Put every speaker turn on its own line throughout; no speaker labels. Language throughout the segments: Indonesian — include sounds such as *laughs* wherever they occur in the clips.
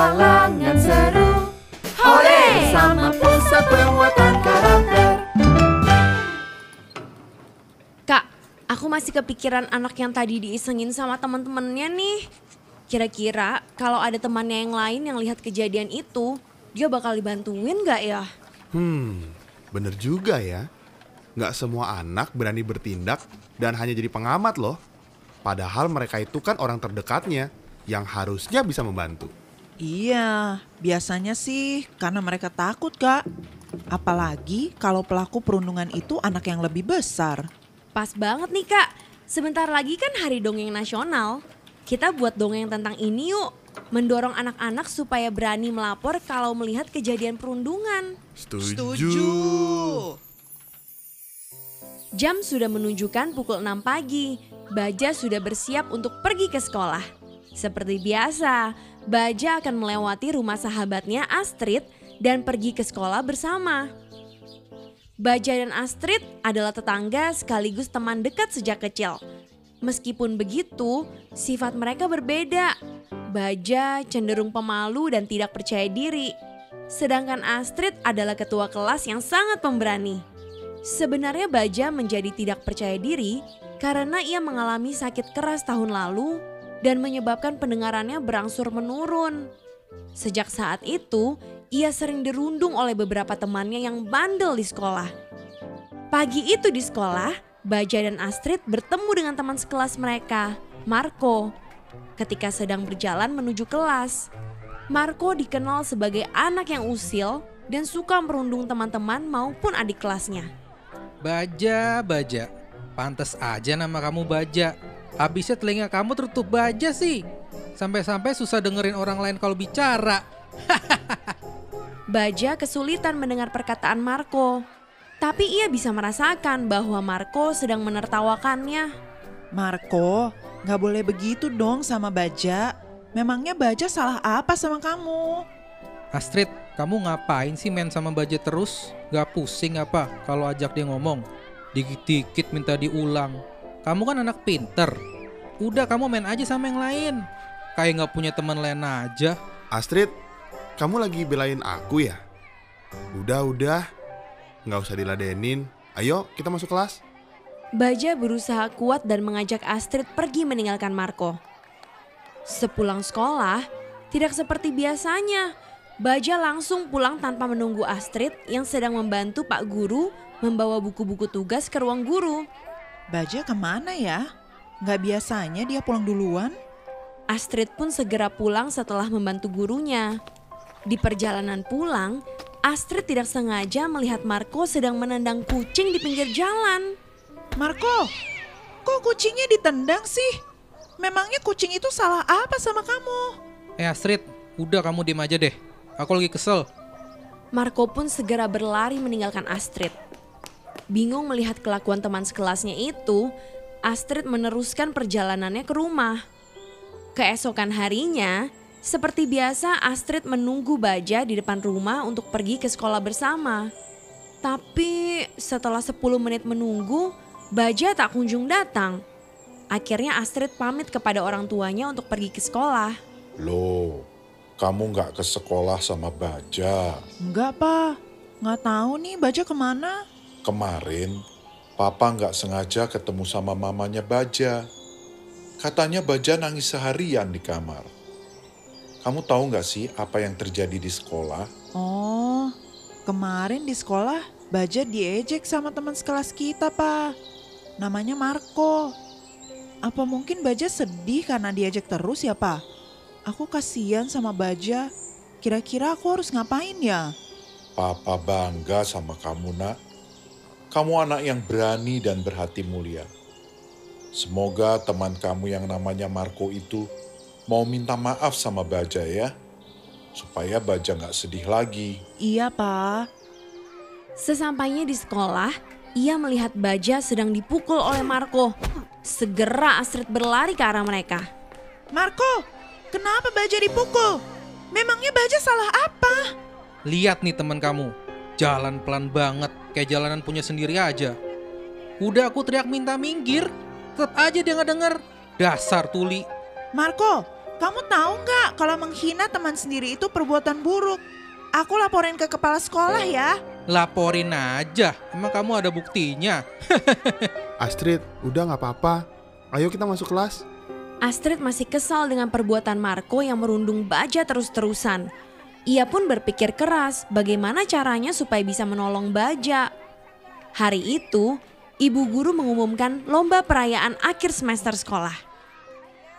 petualangan seru Hore! Bersama pusat penguatan karakter
Kak, aku masih kepikiran anak yang tadi diisengin sama teman-temannya nih. Kira-kira kalau ada temannya yang lain yang lihat kejadian itu, dia bakal dibantuin gak ya?
Hmm, bener juga ya. Nggak semua anak berani bertindak dan hanya jadi pengamat loh. Padahal mereka itu kan orang terdekatnya yang harusnya bisa membantu.
Iya, biasanya sih karena mereka takut, Kak. Apalagi kalau pelaku perundungan itu anak yang lebih besar.
Pas banget nih kak, sebentar lagi kan hari dongeng nasional. Kita buat dongeng tentang ini yuk. Mendorong anak-anak supaya berani melapor kalau melihat kejadian perundungan. Jam sudah menunjukkan pukul 6 pagi. Baja sudah bersiap untuk pergi ke sekolah. Seperti biasa, Baja akan melewati rumah sahabatnya Astrid dan pergi ke sekolah bersama. Baja dan Astrid adalah tetangga sekaligus teman dekat sejak kecil. Meskipun begitu, sifat mereka berbeda. Baja cenderung pemalu dan tidak percaya diri. Sedangkan Astrid adalah ketua kelas yang sangat pemberani. Sebenarnya Baja menjadi tidak percaya diri karena ia mengalami sakit keras tahun lalu dan menyebabkan pendengarannya berangsur menurun. Sejak saat itu, ia sering dirundung oleh beberapa temannya yang bandel di sekolah. Pagi itu di sekolah, Baja dan Astrid bertemu dengan teman sekelas mereka, Marco. Ketika sedang berjalan menuju kelas, Marco dikenal sebagai anak yang usil dan suka merundung teman-teman maupun adik kelasnya.
Baja, Baja. Pantes aja nama kamu Baja. Habisnya telinga kamu tertutup baja sih. Sampai-sampai susah dengerin orang lain kalau bicara. *laughs*
Baja kesulitan mendengar perkataan Marco. Tapi ia bisa merasakan bahwa Marco sedang menertawakannya.
Marco, nggak boleh begitu dong sama Baja. Memangnya Baja salah apa sama kamu?
Astrid, kamu ngapain sih main sama Baja terus? Gak pusing apa kalau ajak dia ngomong? Dikit-dikit minta diulang. Kamu kan anak pinter. Udah kamu main aja sama yang lain. Kayak gak punya teman lain aja.
Astrid, kamu lagi belain aku ya? Udah, udah. Nggak usah diladenin. Ayo, kita masuk kelas.
Baja berusaha kuat dan mengajak Astrid pergi meninggalkan Marco. Sepulang sekolah, tidak seperti biasanya. Baja langsung pulang tanpa menunggu Astrid yang sedang membantu Pak Guru membawa buku-buku tugas ke ruang guru.
Baja ke mana ya? Nggak biasanya dia pulang duluan?
Astrid pun segera pulang setelah membantu gurunya. Di perjalanan pulang, Astrid tidak sengaja melihat Marco sedang menendang kucing di pinggir jalan.
Marco, kok kucingnya ditendang sih? Memangnya kucing itu salah apa sama kamu?
Eh Astrid, udah kamu diem aja deh. Aku lagi kesel.
Marco pun segera berlari meninggalkan Astrid. Bingung melihat kelakuan teman sekelasnya itu, Astrid meneruskan perjalanannya ke rumah. Keesokan harinya, seperti biasa Astrid menunggu Baja di depan rumah untuk pergi ke sekolah bersama. Tapi setelah 10 menit menunggu, Baja tak kunjung datang. Akhirnya Astrid pamit kepada orang tuanya untuk pergi ke sekolah.
Loh, kamu nggak ke sekolah sama Baja?
Enggak, Pak. Nggak tahu nih Baja ke mana.
Kemarin, Papa nggak sengaja ketemu sama mamanya Baja. Katanya Baja nangis seharian di kamar. Kamu tahu nggak sih apa yang terjadi di sekolah?
Oh, kemarin di sekolah Baja diejek sama teman sekelas kita, Pak. Namanya Marco. Apa mungkin Baja sedih karena diejek terus ya, Pak? Aku kasihan sama Baja. Kira-kira aku harus ngapain ya?
Papa bangga sama kamu, nak. Kamu anak yang berani dan berhati mulia. Semoga teman kamu yang namanya Marco itu mau minta maaf sama Baja ya. Supaya Baja nggak sedih lagi.
Iya, Pak.
Sesampainya di sekolah, ia melihat Baja sedang dipukul oleh Marco. Segera Astrid berlari ke arah mereka.
Marco, kenapa Baja dipukul? Memangnya Baja salah apa?
Lihat nih teman kamu, jalan pelan banget, kayak jalanan punya sendiri aja. Udah aku teriak minta minggir, tetap aja dia nggak denger. Dasar tuli.
Marco, kamu tahu nggak kalau menghina teman sendiri itu perbuatan buruk? Aku laporin ke kepala sekolah ya.
Laporin aja, emang kamu ada buktinya? *laughs*
Astrid, udah nggak apa-apa. Ayo kita masuk kelas.
Astrid masih kesal dengan perbuatan Marco yang merundung baja terus-terusan. Ia pun berpikir keras bagaimana caranya supaya bisa menolong baja. Hari itu, ibu guru mengumumkan lomba perayaan akhir semester sekolah.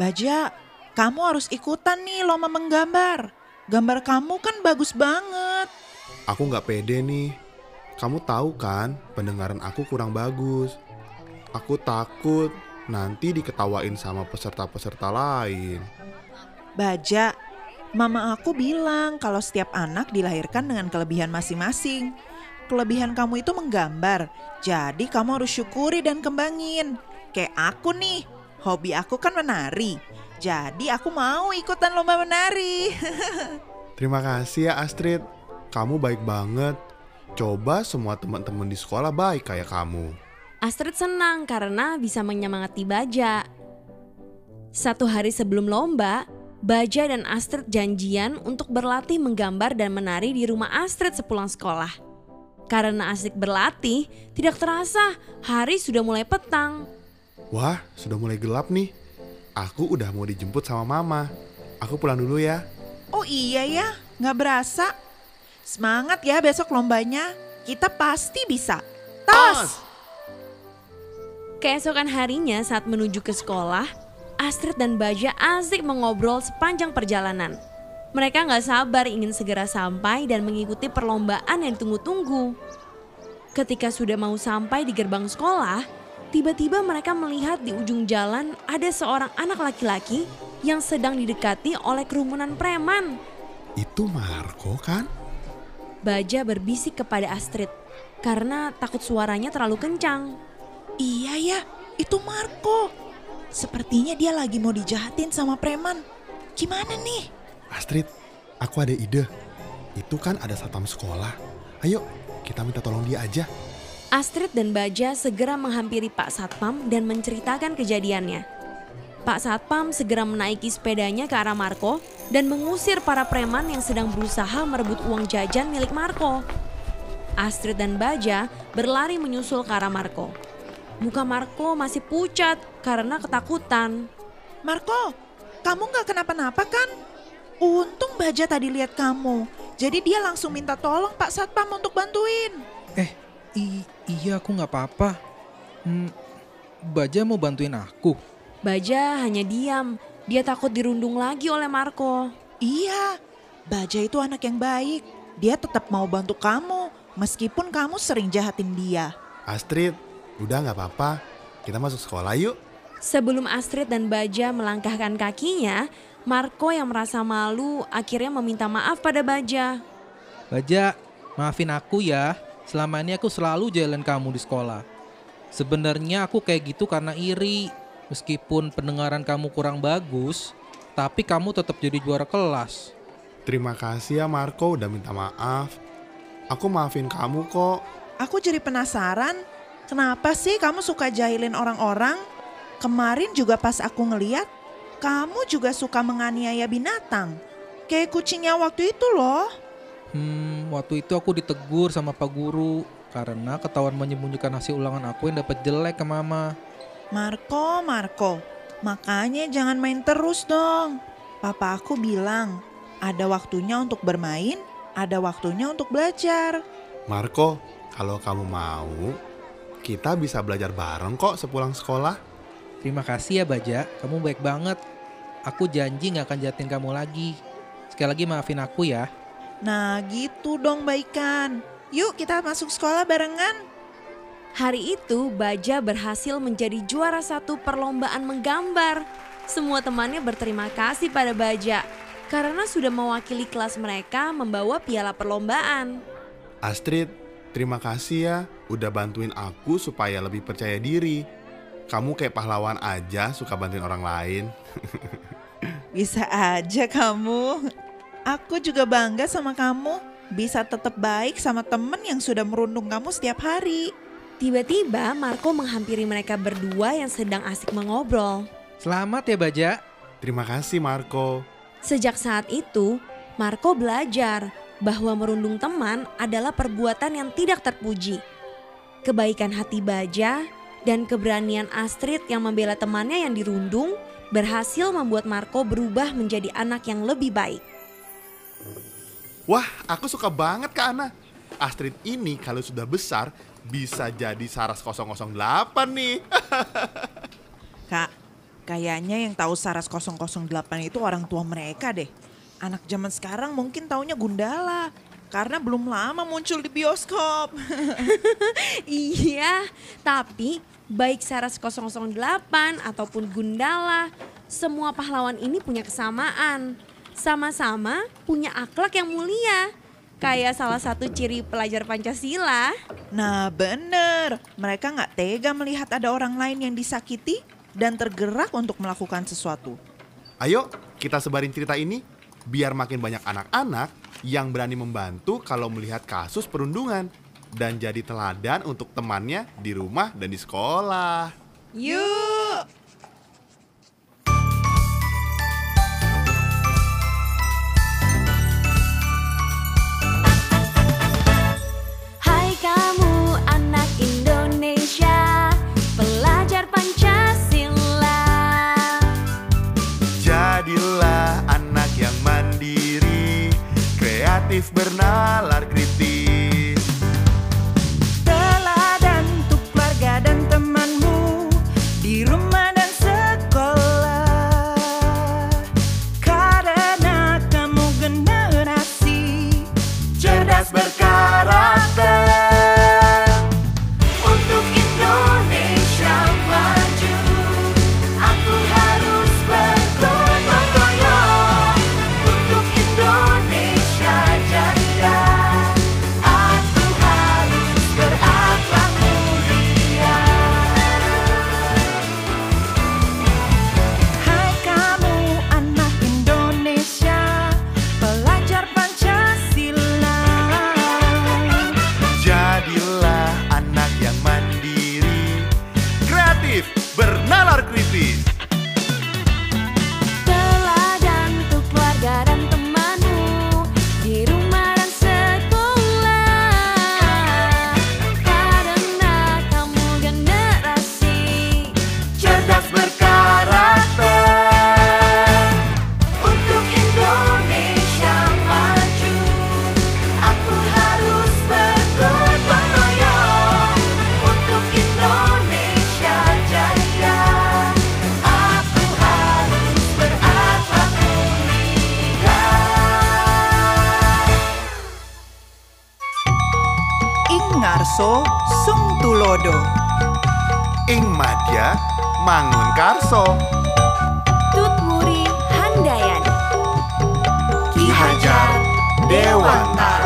Baja, kamu harus ikutan nih lomba menggambar. Gambar kamu kan bagus banget.
Aku nggak pede nih. Kamu tahu kan, pendengaran aku kurang bagus. Aku takut nanti diketawain sama peserta-peserta lain.
Baja, mama aku bilang kalau setiap anak dilahirkan dengan kelebihan masing-masing. Kelebihan kamu itu menggambar, jadi kamu harus syukuri dan kembangin. Kayak aku nih, hobi aku kan menari. Jadi aku mau ikutan lomba menari. *laughs*
Terima kasih ya Astrid. Kamu baik banget. Coba semua teman-teman di sekolah baik kayak kamu.
Astrid senang karena bisa menyemangati Baja. Satu hari sebelum lomba, Baja dan Astrid janjian untuk berlatih menggambar dan menari di rumah Astrid sepulang sekolah. Karena asik berlatih, tidak terasa hari sudah mulai petang.
Wah, sudah mulai gelap nih. Aku udah mau dijemput sama mama. Aku pulang dulu ya.
Oh iya ya, nggak berasa. Semangat ya besok lombanya. Kita pasti bisa. Tos!
Keesokan harinya saat menuju ke sekolah, Astrid dan Baja asik mengobrol sepanjang perjalanan. Mereka nggak sabar ingin segera sampai dan mengikuti perlombaan yang ditunggu-tunggu. Ketika sudah mau sampai di gerbang sekolah, tiba-tiba mereka melihat di ujung jalan ada seorang anak laki-laki yang sedang didekati oleh kerumunan preman.
Itu Marco kan?
Baja berbisik kepada Astrid karena takut suaranya terlalu kencang.
Iya ya, itu Marco. Sepertinya dia lagi mau dijahatin sama preman. Gimana nih?
Astrid, aku ada ide. Itu kan ada satpam sekolah. Ayo, kita minta tolong dia aja.
Astrid dan Baja segera menghampiri Pak Satpam dan menceritakan kejadiannya. Pak Satpam segera menaiki sepedanya ke arah Marco dan mengusir para preman yang sedang berusaha merebut uang jajan milik Marco. Astrid dan Baja berlari menyusul ke arah Marco. Muka Marco masih pucat karena ketakutan.
Marco, kamu nggak kenapa-napa kan? Untung Baja tadi lihat kamu. Jadi dia langsung minta tolong Pak Satpam untuk bantuin.
Eh, i iya aku nggak apa-apa. Hmm, Baja mau bantuin aku.
Baja hanya diam. Dia takut dirundung lagi oleh Marco.
Iya, Baja itu anak yang baik. Dia tetap mau bantu kamu, meskipun kamu sering jahatin dia.
Astrid, udah nggak apa-apa. Kita masuk sekolah yuk.
Sebelum Astrid dan Baja melangkahkan kakinya, Marco yang merasa malu akhirnya meminta maaf pada Baja.
Baja, maafin aku ya. Selama ini aku selalu jalan kamu di sekolah. Sebenarnya aku kayak gitu karena iri. Meskipun pendengaran kamu kurang bagus, tapi kamu tetap jadi juara kelas.
Terima kasih ya Marco udah minta maaf. Aku maafin kamu kok.
Aku jadi penasaran, kenapa sih kamu suka jahilin orang-orang? Kemarin juga pas aku ngeliat, kamu juga suka menganiaya binatang. Kayak kucingnya waktu itu loh.
Hmm, waktu itu aku ditegur sama Pak Guru karena ketahuan menyembunyikan hasil ulangan aku yang dapat jelek ke Mama.
Marco, Marco, makanya jangan main terus dong. Papa aku bilang, ada waktunya untuk bermain, ada waktunya untuk belajar.
Marco, kalau kamu mau, kita bisa belajar bareng kok sepulang sekolah.
Terima kasih ya Baja, kamu baik banget. Aku janji gak akan jahatin kamu lagi. Sekali lagi maafin aku ya.
Nah gitu dong baikan. Yuk kita masuk sekolah barengan.
Hari itu Baja berhasil menjadi juara satu perlombaan menggambar. Semua temannya berterima kasih pada Baja karena sudah mewakili kelas mereka membawa piala perlombaan.
Astrid, terima kasih ya udah bantuin aku supaya lebih percaya diri. Kamu kayak pahlawan aja suka bantuin orang lain. *laughs*
Bisa aja kamu. Aku juga bangga sama kamu. Bisa tetap baik sama temen yang sudah merundung kamu setiap hari.
Tiba-tiba Marco menghampiri mereka berdua yang sedang asik mengobrol.
Selamat ya Baja.
Terima kasih Marco.
Sejak saat itu, Marco belajar bahwa merundung teman adalah perbuatan yang tidak terpuji. Kebaikan hati Baja dan keberanian Astrid yang membela temannya yang dirundung berhasil membuat Marco berubah menjadi anak yang lebih baik.
Wah, aku suka banget Kak Ana. Astrid ini kalau sudah besar bisa jadi Saras 008 nih. *laughs*
Kak, kayaknya yang tahu Saras 008 itu orang tua mereka deh. Anak zaman sekarang mungkin taunya Gundala. Karena belum lama muncul di bioskop. *laughs*
Iya, tapi baik Saras 008 ataupun Gundala, semua pahlawan ini punya kesamaan. Sama-sama punya akhlak yang mulia. Kayak salah satu ciri pelajar Pancasila.
Nah bener, mereka nggak tega melihat ada orang lain yang disakiti dan tergerak untuk melakukan sesuatu.
Ayo kita sebarin cerita ini biar makin banyak anak-anak yang berani membantu kalau melihat kasus perundungan dan jadi teladan untuk temannya di rumah dan di sekolah.
Yuk!
Kreatif bernalar kritis.
Tulodo.
Ing Madya Mangun Karso.
Tutmuri Handayani
Ki Hajar Dewantara.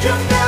좀